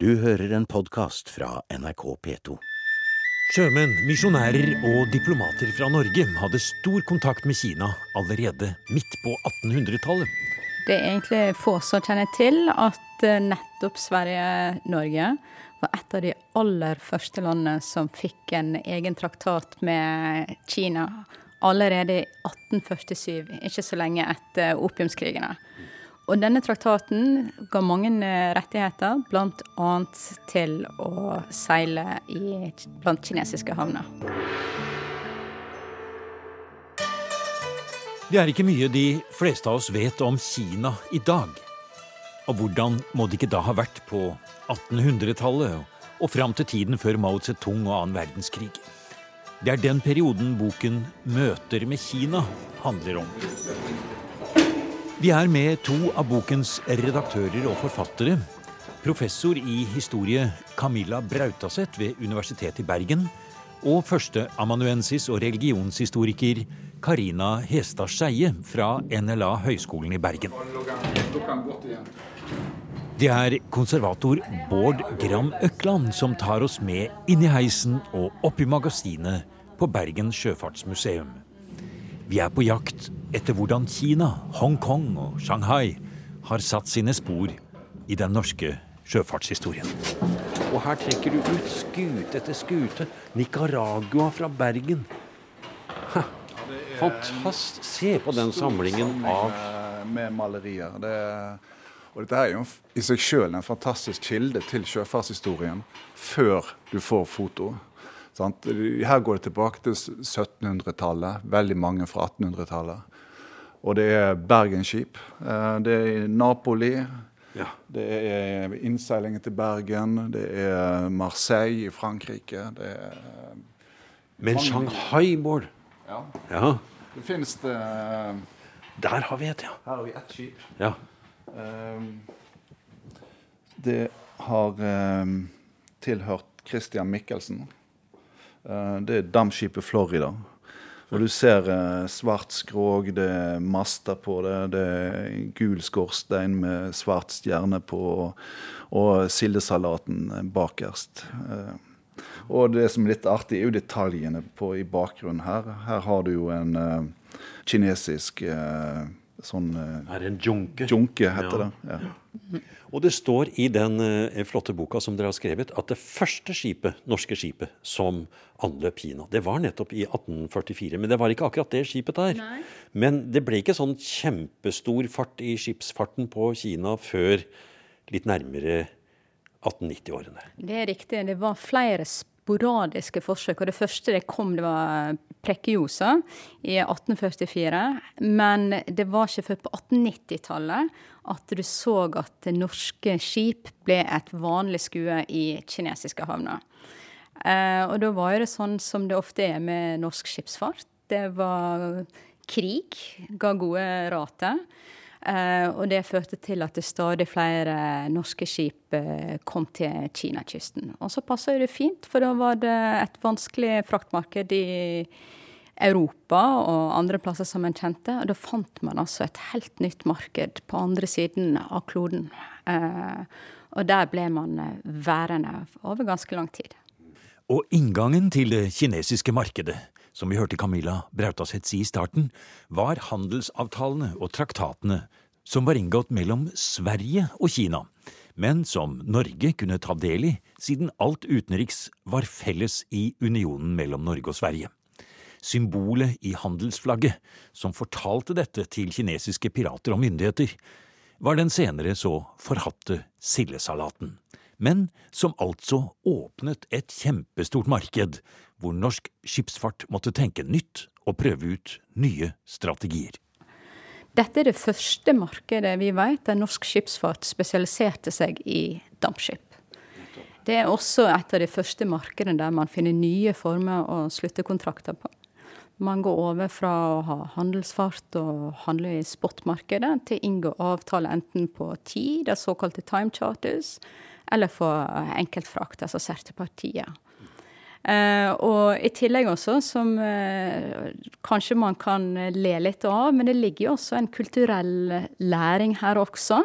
Du hører en podkast fra NRK P2. Sjømenn, misjonærer og diplomater fra Norge hadde stor kontakt med Kina allerede midt på 1800-tallet. Det er egentlig få som kjenner til at eh, nettopp Sverige-Norge var et av de aller første landene som fikk en egen traktat med Kina allerede i 1847, ikke så lenge etter opiumskrigene. Og denne traktaten ga mange eh, rettigheter, bl.a. til å seile i, blant kinesiske havner. Det er ikke mye de fleste av oss vet om Kina i dag. Og hvordan må det ikke da ha vært på 1800-tallet og fram til tiden før Mao Zedong og annen verdenskrig? Det er den perioden boken 'Møter med Kina' handler om. Vi er med to av bokens redaktører og forfattere. Professor i historie Camilla Brautaseth ved Universitetet i Bergen. Og førsteamanuensis og religionshistoriker Karina Hestad Skeie fra NLA Høgskolen i Bergen. Det er konservator Bård Gram Økland som tar oss med inn i heisen og opp i magasinet på Bergen sjøfartsmuseum. Vi er på jakt etter hvordan Kina, Hongkong og Shanghai har satt sine spor i den norske sjøfartshistorien. Og her trekker du ut skute etter skute. Nicaragua fra Bergen. Ha, fantastisk. Se på den samlingen av Med malerier. Det, og dette er jo i seg sjøl en fantastisk kilde til sjøfartshistorien før du får foto. Sant? Her går det tilbake til 1700-tallet, veldig mange fra 1800-tallet. Og det er Bergenskip. Eh, det er Napoli. Ja. Det er innseilingen til Bergen. Det er Marseille i Frankrike. Det er Men Shanghai, Bård? Ja. ja. Det finnes det Der har vi et, ja. Her har vi ett skip. Ja. Det har tilhørt Christian Michelsen. Eh, det er dampskipet Florida. Og du ser eh, svart skrog, det er master på det, det er gul skorstein med svart stjerne på, og sildesalaten bakerst. Eh, og det som er litt artig, er jo detaljene på, i bakgrunnen her. Her har du jo en kinesisk sånn uh, Er det en junke? Junke, heter ja. det. Ja. Og det står i den eh, flotte boka som dere har skrevet, at det første skipet, norske skipet som anløp Kina, det var nettopp i 1844. Men det var ikke akkurat det skipet der. Nei. Men det ble ikke sånn kjempestor fart i skipsfarten på Kina før litt nærmere 1890-årene. Det er riktig. Det var flere sporadiske forsøk. og Det første det kom, det var prekkejosa i 1844. Men det var ikke før på 1890-tallet at du så at norske skip ble et vanlig skue i kinesiske havner. Eh, og da var det sånn som det ofte er med norsk skipsfart. Det var krig, ga gode rater. Uh, og det førte til at det stadig flere norske skip uh, kom til Kinakysten. Og så passa det fint, for da var det et vanskelig fraktmarked i Europa og andre plasser som en kjente. Og da fant man altså et helt nytt marked på andre siden av kloden. Uh, og der ble man værende over ganske lang tid. Og inngangen til det kinesiske markedet som vi hørte Camilla Brautaset si i starten, var handelsavtalene og traktatene som var inngått mellom Sverige og Kina, men som Norge kunne ta del i, siden alt utenriks var felles i unionen mellom Norge og Sverige. Symbolet i handelsflagget, som fortalte dette til kinesiske pirater og myndigheter, var den senere så forhatte sildesalaten, men som altså åpnet et kjempestort marked hvor norsk skipsfart måtte tenke nytt og prøve ut nye strategier. Dette er det første markedet vi vet der norsk skipsfart spesialiserte seg i dampskip. Det er også et av de første markedene der man finner nye former å slutte kontrakter på. Man går over fra å ha handelsfart og handle i spotmarkedet, til å inngå avtale enten på tid, det såkalte time charters, eller for enkeltfrakt, altså sertepartier. Uh, og i tillegg også, som uh, kanskje man kan le litt av, men det ligger jo også en kulturell læring her også.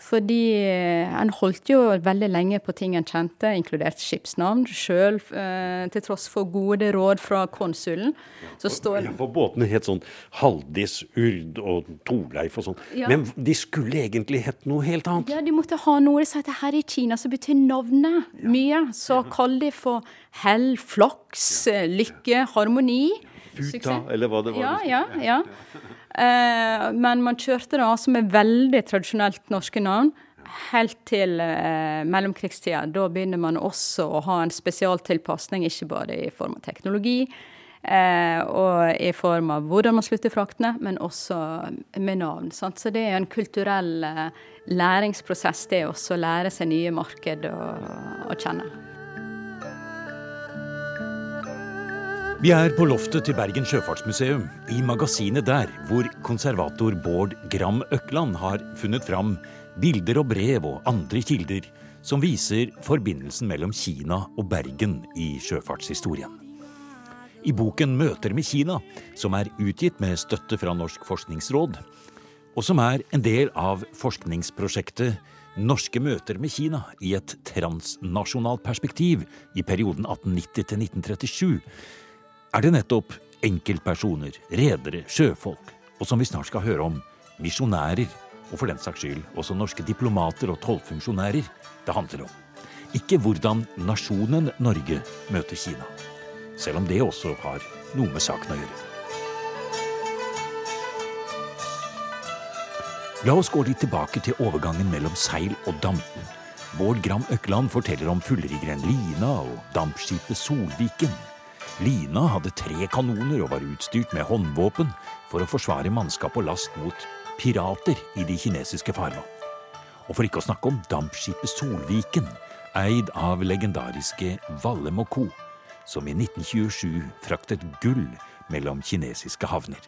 Fordi eh, en holdt jo veldig lenge på ting en kjente, inkludert skipsnavn, sjøl eh, til tross for gode råd fra konsulen. Så står Ja, for båtene het sånn Haldis, Urd og Torleif og sånn. Ja. Men de skulle egentlig hett noe helt annet. Ja, de måtte ha noe som at her i Kina, så betyr navnet mye. Så kall de for hell, flaks, eh, lykke, harmoni. Futa, eller hva det var. Ja, ja, ja. Eh, men man kjørte det altså med veldig tradisjonelt norske navn. Helt til eh, mellomkrigstida. Da begynner man også å ha en spesialtilpasning, ikke bare i form av teknologi eh, og i form av hvordan man slutter fraktene, men også med navn. Sant? Så det er en kulturell eh, læringsprosess, det også å lære seg nye marked å, kjenne. Vi er på loftet til Bergen sjøfartsmuseum, i magasinet der, hvor konservator Bård Gram Økland har funnet fram bilder og brev og andre kilder som viser forbindelsen mellom Kina og Bergen i sjøfartshistorien. I boken Møter med Kina, som er utgitt med støtte fra Norsk forskningsråd, og som er en del av forskningsprosjektet Norske møter med Kina i et transnasjonalt perspektiv i perioden 1890 til 1937, er det nettopp enkeltpersoner, redere, sjøfolk, og som vi snart skal høre om, misjonærer, og for den saks skyld også norske diplomater og tollfunksjonærer, det handler om. Ikke hvordan nasjonen Norge møter Kina, selv om det også har noe med saken å gjøre. La oss gå litt tilbake til overgangen mellom seil og damp. Bård Gram Økland forteller om fullriggeren Lina og dampskipet Solviken. Lina hadde tre kanoner og var utstyrt med håndvåpen for å forsvare mannskap og last mot pirater i de kinesiske farvann. Og for ikke å snakke om dampskipet Solviken, eid av legendariske Vallem og Co., som i 1927 fraktet gull mellom kinesiske havner.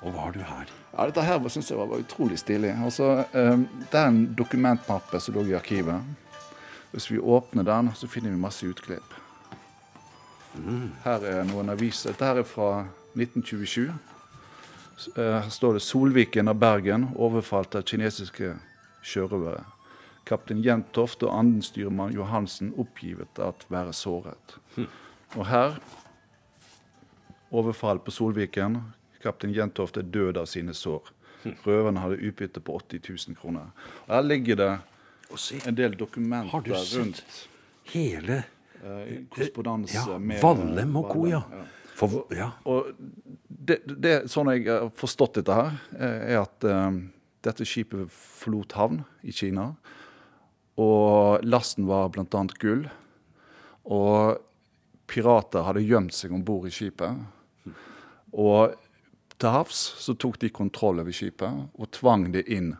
Og hva har du her? Ja, Dette her syns jeg var, var utrolig stilig. Altså, eh, det er en dokumentmappe som lå i arkivet. Hvis vi åpner den, så finner vi masse utklipp. Her er noen aviser. Dette her er fra 1927. Eh, Her står det 'Solviken av Bergen overfalt av kinesiske sjørøvere'. Kaptein Jentoft og andensstyrmann Johansen oppgivet at være såret. Og her overfall på Solviken. Kaptein Jentoft er død av sine sår. Røverne hadde utbytte på 80 000 kroner. Og Her ligger det en del dokumenter rundt hele korrespondanse ja, med Vallem og co., ja. For, ja. Og det, det, sånn jeg har forstått dette her, eh, er at eh, dette skipet forlot havn i Kina. Og lasten var bl.a. gull. Og pirater hadde gjemt seg om bord i skipet. Og til havs så tok de kontroll over skipet og tvang det inn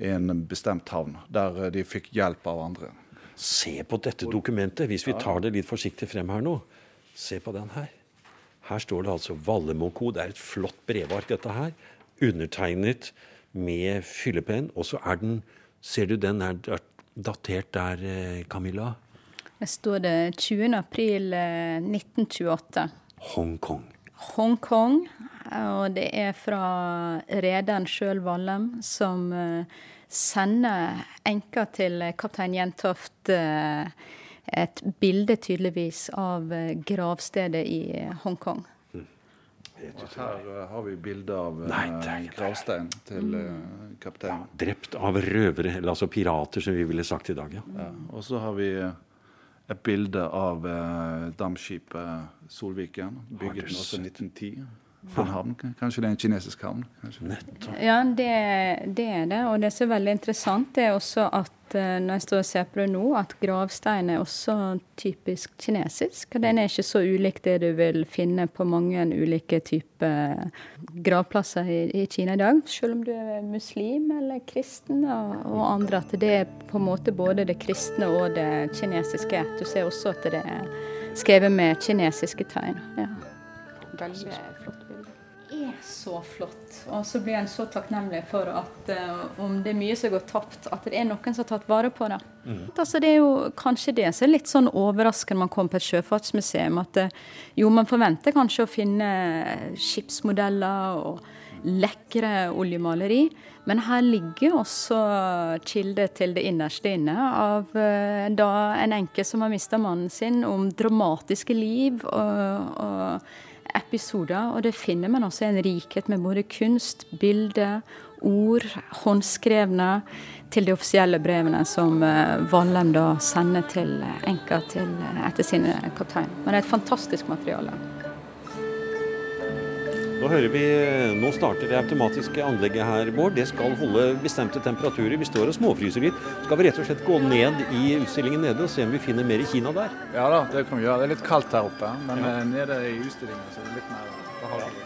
i en bestemt havn, der eh, de fikk hjelp av andre. Se på dette dokumentet, hvis vi tar det litt forsiktig frem her nå. Se på den her. Her står det altså Vallem og. Det er et flott brevark, dette her. Undertegnet med fyllepenn. Og så er den Ser du den er datert der, eh, Camilla? Det står det 20. april eh, 1928. Hongkong. Hongkong. Og det er fra rederen sjøl, Vallem, som eh, sender enka til kaptein Jentoft eh, et bilde tydeligvis av eh, gravstedet i Hongkong. Hongkong. Her eh, har vi bilde av Nei, gravstein til kaptein. kapteinen. Drept av røvere, eller altså pirater, som vi ville sagt i dag. ja. Ja. Og så har vi eh, et bilde av eh, dampskipet Solviken. Bygget også i 1910. På en havn. Kanskje det er en kinesisk havn? Nettopp. Ja, det, det er det. Og det som er veldig interessant, det er også at eh, når jeg står og ser på det nå, at gravstein er også typisk kinesisk. Og den er ikke så ulik det du vil finne på mange ulike typer gravplasser i, i Kina i dag. Selv om du er muslim eller kristen og, og andre. At det er på en måte både det kristne og det kinesiske. Du ser også at det er skrevet med kinesiske tegn. Ja. Veldig flott så flott. Og så blir en så takknemlig for at uh, om det er mye som går tapt, at det er noen som har tatt vare på det. Altså, det er jo kanskje det som er litt sånn overraskende når man kommer på et sjøfartsmuseum. At uh, jo, man forventer kanskje å finne skipsmodeller og lekre oljemaleri. Men her ligger også kilde til det innerste inne av uh, da en enke som har mista mannen sin, om dramatiske liv og, og episoder. Og det finner man også en rikhet med både kunst, bilder, ord, håndskrevne til de offisielle brevene som eh, Vallem da sender til enka til, etter sin kaptein. Men det er et fantastisk materiale. Nå hører vi, nå starter det automatiske anlegget her, Bård. Det skal holde bestemte temperaturer. Vi står og småfryser litt. Skal vi rett og slett gå ned i utstillingen nede og se om vi finner mer i Kina der? Ja da, det kan vi gjøre. Det er litt kaldt her oppe, men ja. Eh, nede i utstillingen så er det litt mer behagelig.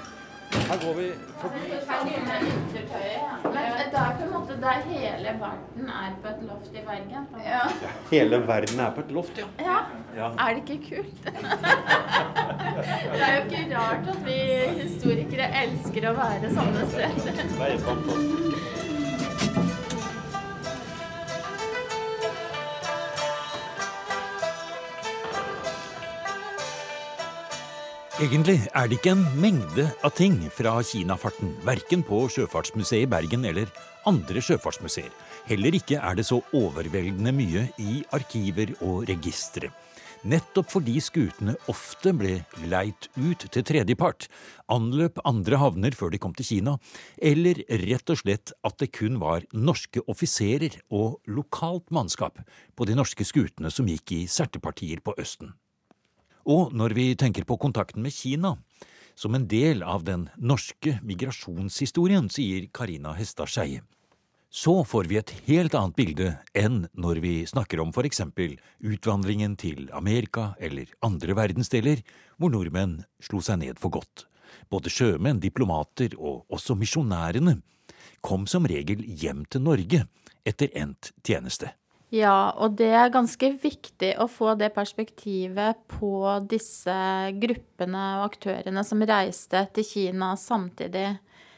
Her går vi forbi Men det er på en måte der hele verden er på et loft i Bergen. Ja. Hele verden er på et loft, ja. ja. Ja. Er det ikke kult? det er jo ikke rart at vi historikere elsker å være sånne steder. Det er fantastisk. Egentlig er det ikke en mengde av ting fra Kinafarten, verken på Sjøfartsmuseet i Bergen eller andre sjøfartsmuseer. Heller ikke er det så overveldende mye i arkiver og registre. Nettopp fordi skutene ofte ble leit ut til tredjepart, anløp andre havner før de kom til Kina, eller rett og slett at det kun var norske offiserer og lokalt mannskap på de norske skutene som gikk i sertepartier på Østen. Og når vi tenker på kontakten med Kina, som en del av den norske migrasjonshistorien, sier Karina Hestad Skeie, så får vi et helt annet bilde enn når vi snakker om eksempel utvandringen til Amerika eller andre verdensdeler hvor nordmenn slo seg ned for godt. Både sjømenn, diplomater og også misjonærene kom som regel hjem til Norge etter endt tjeneste. Ja, og det er ganske viktig å få det perspektivet på disse gruppene og aktørene som reiste til Kina samtidig.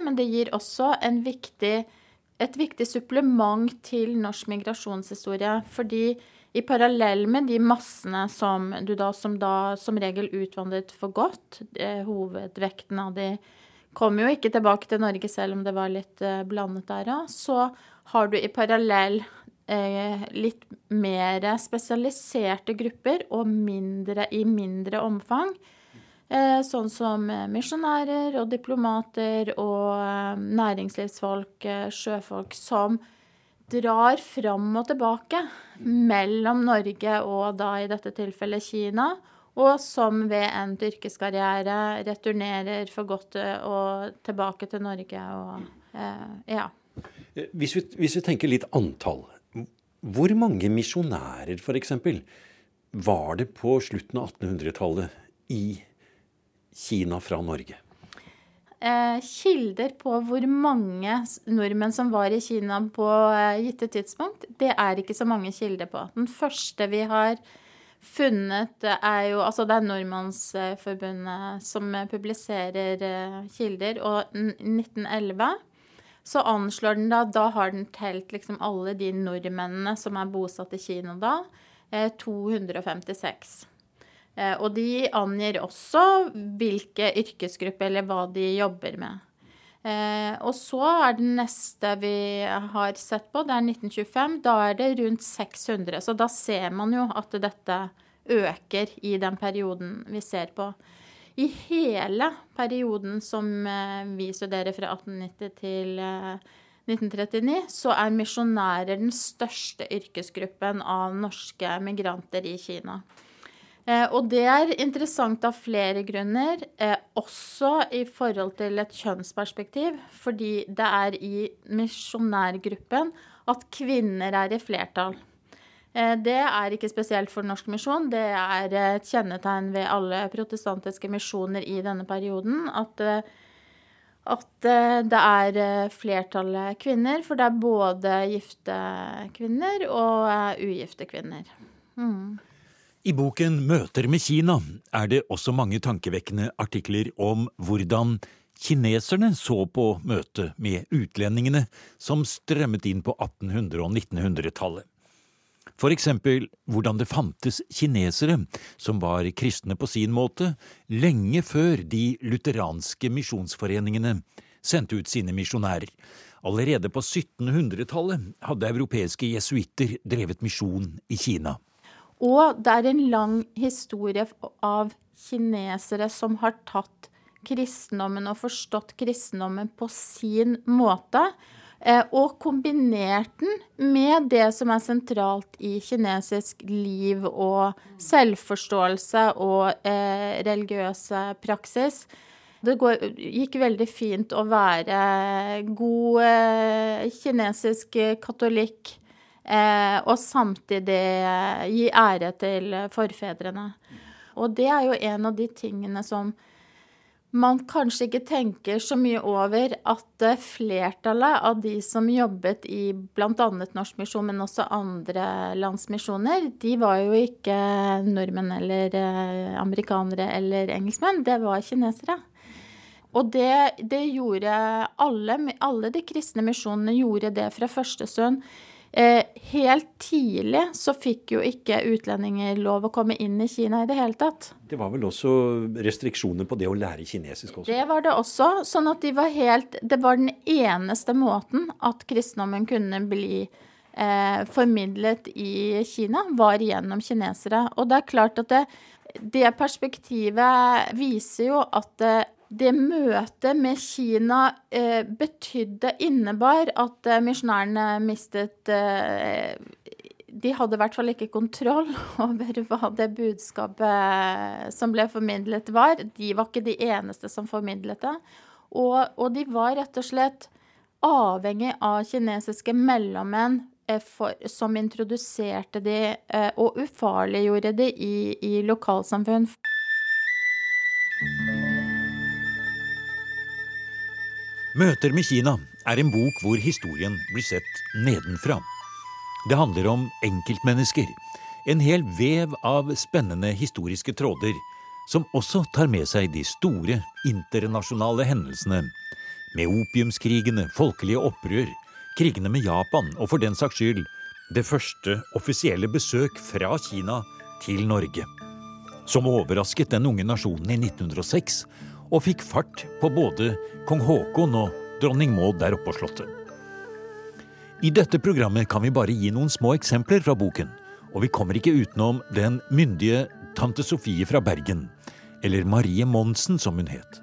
Men det gir også en viktig, et viktig supplement til norsk migrasjonshistorie. Fordi i parallell med de massene som du da som, da, som regel utvandret for godt, eh, hovedvekten av de kom jo ikke tilbake til Norge selv om det var litt eh, blandet der så har du i parallell eh, litt mer spesialiserte grupper og mindre, i mindre omfang. Eh, sånn som eh, misjonærer og diplomater og eh, næringslivsfolk, sjøfolk, som drar fram og tilbake mellom Norge og da i dette tilfellet Kina. Og som ved endt yrkeskarriere returnerer for godt og tilbake til Norge og ja. Hvis vi, hvis vi tenker litt antall. Hvor mange misjonærer, f.eks., var det på slutten av 1800-tallet i Kina fra Norge? Eh, kilder på hvor mange nordmenn som var i Kina på eh, gitte tidspunkt, det er ikke så mange kilder på. Den første vi har funnet, er jo Altså det er Nordmannsforbundet som publiserer eh, kilder, og 1911 så anslår den da Da har den telt liksom alle de nordmennene som er bosatt i Kina da. 256. Eh, og de angir også hvilke yrkesgrupper eller hva de jobber med. Eh, og så er den neste vi har sett på, det er 1925. Da er det rundt 600. Så da ser man jo at dette øker i den perioden vi ser på. I hele perioden som eh, vi studerer fra 1890 til 1939, eh, så er misjonærer den største yrkesgruppen av norske migranter i Kina. Eh, og det er interessant av flere grunner, også i forhold til et kjønnsperspektiv. Fordi det er i misjonærgruppen at kvinner er i flertall. Eh, det er ikke spesielt for Norsk misjon. Det er et kjennetegn ved alle protestantiske misjoner i denne perioden at, eh, at eh, det er flertallet kvinner. For det er både gifte kvinner og ugifte kvinner. Mm. I boken Møter med Kina er det også mange tankevekkende artikler om hvordan kineserne så på møtet med utlendingene som strømmet inn på 1800- og 1900-tallet. For eksempel hvordan det fantes kinesere som var kristne på sin måte, lenge før de lutheranske misjonsforeningene sendte ut sine misjonærer. Allerede på 1700-tallet hadde europeiske jesuitter drevet misjon i Kina. Og det er en lang historie av kinesere som har tatt kristendommen og forstått kristendommen på sin måte. Eh, og kombinert den med det som er sentralt i kinesisk liv og selvforståelse og eh, religiøse praksis. Det går, gikk veldig fint å være god eh, kinesisk katolikk og samtidig gi ære til forfedrene. Og det er jo en av de tingene som man kanskje ikke tenker så mye over at flertallet av de som jobbet i bl.a. Norsk Misjon, men også andre landsmisjoner, de var jo ikke nordmenn eller eh, amerikanere eller engelskmenn, det var kinesere. Og det, det gjorde alle, alle de kristne misjonene gjorde det fra første stund. Eh, helt tidlig så fikk jo ikke utlendinger lov å komme inn i Kina i det hele tatt. Det var vel også restriksjoner på det å lære kinesisk også? Det var det også. Sånn at de var helt Det var den eneste måten at kristendommen kunne bli eh, formidlet i Kina, var gjennom kinesere. Og det er klart at det, det perspektivet viser jo at eh, det møtet med Kina eh, betydde, innebar, at eh, misjonærene mistet eh, De hadde i hvert fall ikke kontroll over hva det budskapet som ble formidlet, var. De var ikke de eneste som formidlet det. Og, og de var rett og slett avhengig av kinesiske mellommenn eh, for, som introduserte de eh, og ufarliggjorde de i, i lokalsamfunn. Møter med Kina er en bok hvor historien blir sett nedenfra. Det handler om enkeltmennesker. En hel vev av spennende historiske tråder som også tar med seg de store internasjonale hendelsene. Med opiumskrigene, folkelige opprør, krigene med Japan og for den saks skyld det første offisielle besøk fra Kina til Norge. Som overrasket den unge nasjonen i 1906 og fikk fart på både kong Haakon og dronning Maud der oppe på slottet. I dette programmet kan vi bare gi noen små eksempler fra boken, og vi kommer ikke utenom den myndige tante Sofie fra Bergen, eller Marie Monsen som hun het.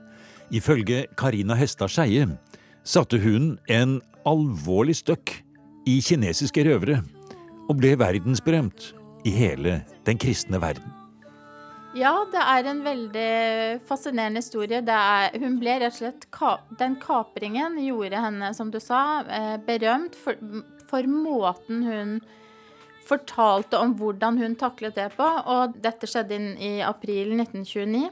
Ifølge Karina Hestad Skeie satte hun en alvorlig støkk i kinesiske røvere, og ble verdensberømt i hele den kristne verden. Ja, det er en veldig fascinerende historie. Er, hun ble rett og slett Den kapringen gjorde henne, som du sa, eh, berømt for, for, måten hun fortalte om hvordan hun taklet det på. Og dette skjedde inn i april 1929.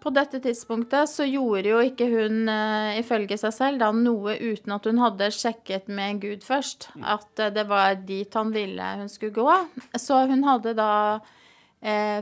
På dette tidspunktet så gjorde jo ikke hun uh, ifølge seg selv da noe uten at hun hadde sjekket med Gud først. At uh, det var dit han ville hun skulle gå. Så hun hadde da eh,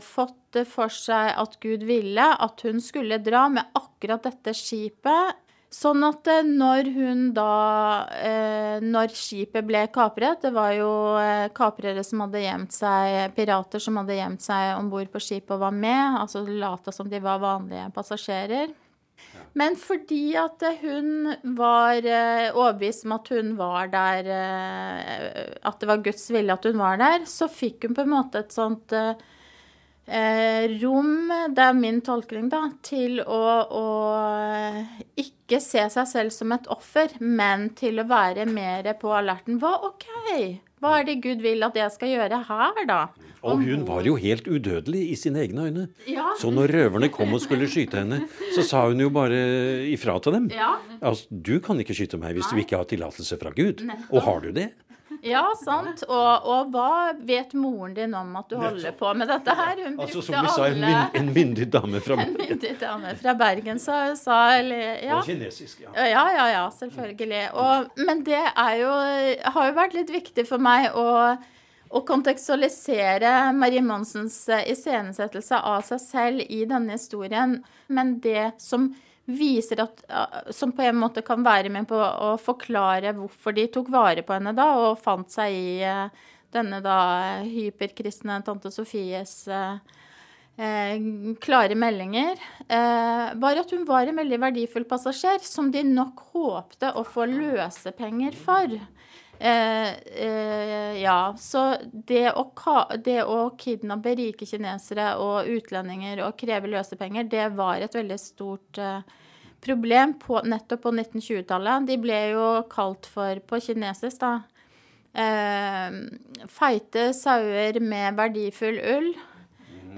fått for seg at Gud ville at hun skulle dra med akkurat dette skipet. Sånn at eh, når hun da eh, Når skipet ble kapret Det var jo eh, kaprere som hadde gjemt seg Pirater som hadde gjemt seg om bord på skipet og var med. Altså lata som de var vanlige passasjerer. Men fordi at hun var eh, overbevist om at hun var der At det var Guds vilje at hun var der, så fikk hun på en måte et sånt eh, rom, det er min tolkning, da, til å, å, ikke se seg selv som et offer, men til å være mer på alerten. Hva, OK, hva er det Gud vil at jeg skal gjøre her, da? Og hun var jo helt udødelig i sine egne øyne. Ja. Så når røverne kom og skulle skyte henne, så sa hun jo bare ifra til dem. Ja. Altså, du kan ikke skyte meg hvis Nei. du ikke har tillatelse fra Gud. Og har du det? Ja, sant. Og, og, hva vet moren din om at du holder på med dette her? Hun altså, som vi sa, en, en myndig dame fra Bergen. En myndig dame fra Bergen sa, hun. ja. Og kinesisk, ja. Ja, ja, ja, selvfølgelig. Og, men det er jo, har jo vært litt viktig for meg å å kontekstualisere Marie Monsens iscenesettelse av seg selv i denne historien. Men det som viser at Som på en måte kan være med på å forklare hvorfor de tok vare på henne da, og fant seg i eh, denne da hyperkristne tante Sofies eh, eh, klare meldinger, eh, var at hun var en veldig verdifull passasjer som de nok håpte å få løsepenger for. Eh, eh, ja, så det å, det å, kidnappe rike kinesere og utlendinger og kreve løsepenger, det var et veldig stort eh, problem på, nettopp på 1920-tallet. De ble jo kalt for, på kinesisk, da, eh, feite sauer med verdifull ull.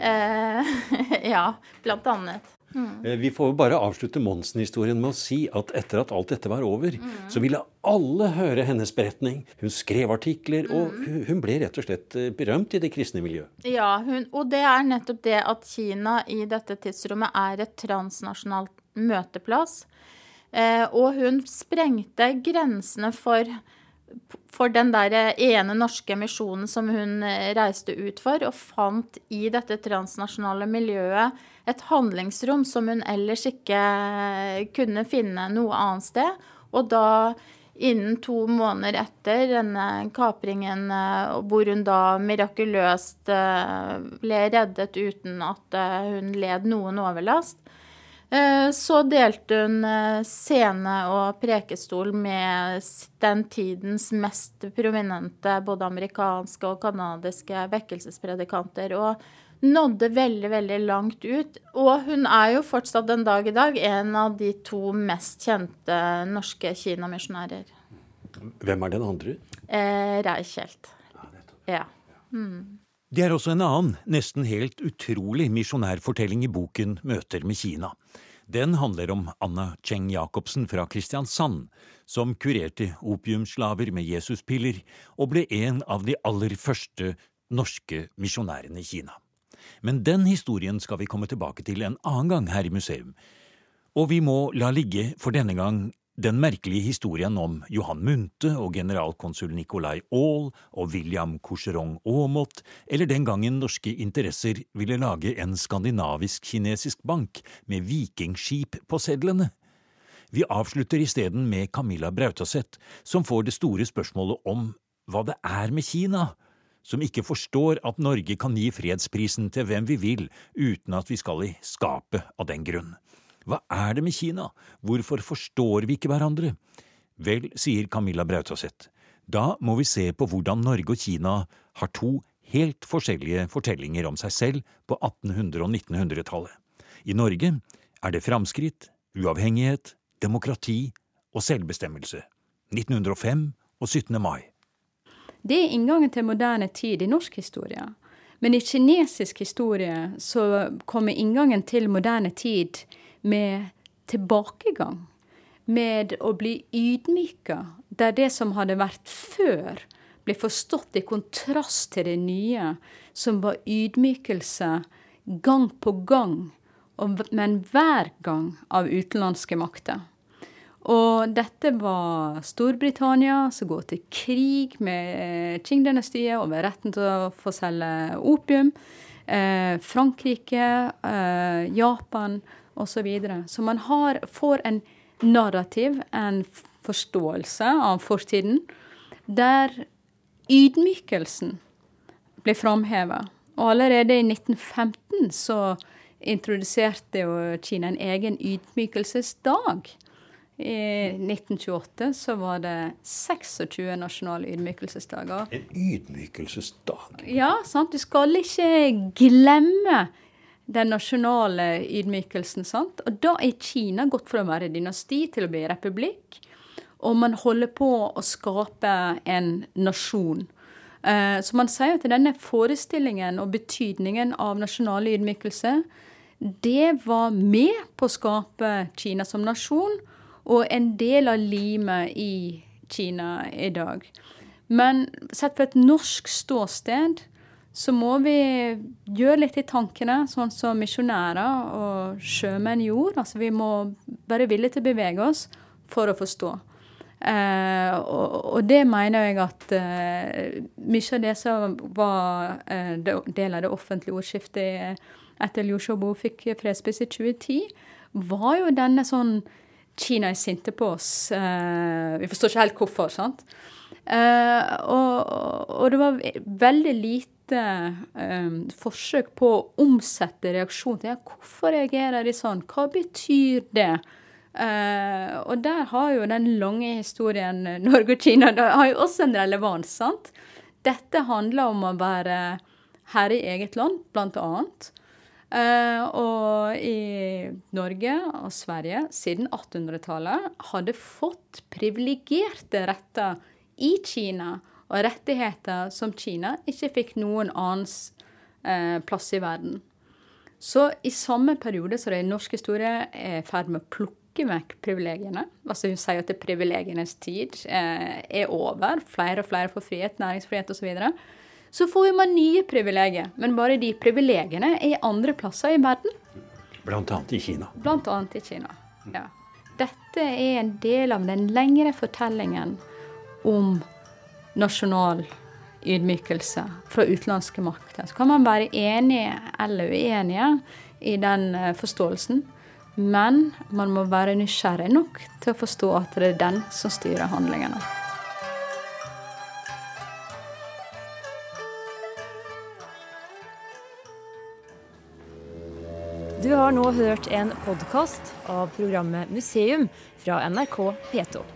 Eh, ja, blant annet. Mm. Vi får jo bare avslutte Monsen-historien med å si at etter at alt dette var over, mm. så ville alle høre hennes beretning. Hun skrev artikler, og mm. hun ble rett og slett eh, berømt i det kristne miljøet. Ja, hun, og det er nettopp det at Kina i dette tidsrommet er et transnasjonalt møteplass. Eh, og hun sprengte grensene for for den der ene norske misjonen som hun eh, reiste ut for, og fant i dette transnasjonale miljøet et handlingsrom som hun ellers ikke eh, kunne finne noe annet sted. Og da, innen to måneder etter denne kapringen, eh, hvor hun da mirakuløst ble reddet uten at hun led noen overlast, Eh, så delte hun eh, scene og prekestol med den tidens mest prominente både amerikanske og canadiske vekkelsespredikanter. Og nådde veldig, veldig langt ut. Og hun er jo fortsatt den dag i dag en av de to mest kjente norske kinamisjonærer. Hvem er den andre? Eh, Reichelt. Ja. Mm. Det er også en annen, nesten helt utrolig misjonærfortelling i boken Møter med Kina. Den handler om Anna Cheng Jacobsen fra Kristiansand, som kurerte opiumslaver med Jesuspiller og ble en av de aller første norske misjonærene i Kina. Men den historien skal vi komme tilbake til en annen gang her i museum. Og vi må la ligge for denne gang den merkelige historien om Johan Munthe og generalkonsul Nicolai Aall og William Coucheron Aamodt, eller den gangen norske interesser ville lage en skandinavisk-kinesisk bank med vikingskip på sedlene. Vi avslutter isteden med Camilla Brautaseth, som får det store spørsmålet om hva det er med Kina, som ikke forstår at Norge kan gi fredsprisen til hvem vi vil uten at vi skal i skapet av den grunn. Hva er det med Kina, hvorfor forstår vi ikke hverandre? Vel, sier Camilla Brautaseth, da må vi se på hvordan Norge og Kina har to helt forskjellige fortellinger om seg selv på 1800- og 1900-tallet. I Norge er det framskritt, uavhengighet, demokrati og selvbestemmelse. 1905 og 17. mai. Det er inngangen til moderne tid i norsk historie. Men i kinesisk historie så kommer inngangen til moderne tid med tilbakegang. Med å bli ydmyka, der det som hadde vært før, ble forstått i kontrast til det nye, som var ydmykelse gang på gang, men hver gang av utenlandske makter. Og dette var Storbritannia, som går til krig med Qing-dynastiet over retten til å få selge opium. Eh, Frankrike, eh, Japan osv. Så, videre. så man har, får en narrativ, en forståelse av fortiden, der ydmykelsen blir framheva. Og allerede i 1915 så introduserte jo Kina en egen ydmykelsesdag. I 1928 så var det 26 nasjonale ydmykelsesdager. En ydmykelsesdag? Ja, sant. Du skal ikke glemme den nasjonale ydmykelsen. sant? Og da er Kina gått fra å være dynasti til å bli republikk. Og man holder på å skape en nasjon. Eh, så man sier at denne forestillingen og betydningen av nasjonal ydmykelse, det var med på å skape Kina som nasjon, og en del av limet i Kina i dag. Men sett fra et norsk ståsted så må vi gjøre litt i tankene, sånn som misjonærer og sjømenn gjorde. Altså vi må være villige til å bevege oss for å forstå. Eh, og, og, det mener jeg at eh, mye av det som var eh, del av det offentlige ordskiftet etter Liu Xiaobo fikk fredspris i 2010, var jo denne sånn Kina er sinte på oss. Eh, vi forstår ikke helt hvorfor, sant? Eh, og, og, det var veldig lite eh, forsøk på å omsette reaksjon til ja, hvorfor reagerer de sånn, hva betyr det? Uh, og der har jo den lange historien Norge og Kina har jo også en relevans. sant? Dette handler om å være herre i eget land, blant annet. Eh, og i Norge og Sverige siden 1800-tallet hadde fått privilegerte retter i Kina og rettigheter som Kina ikke fikk noen annens eh, plass i verden. Så i samme periode så den norske historie er i ferd med å plukke vekk privilegiene, altså hun sier at det privilegienes tid eh, er over, flere og flere får frihet, næringsfrihet osv., så, videre, så får man nye privilegier. Men bare de privilegiene er i andre plasser i verden. Blant annet i Kina. Blant annet i Kina, ja. Dette er en del av den lengre fortellingen om nasjonal ydmykelse fra utenlandske makter. Så kan man være enige eller uenige i den eh, forståelsen, men man må være nysgjerrig nok til å forstå at det er den som styrer handlingene. Du har nå hørt en podkast av programmet Museum fra NRK P2.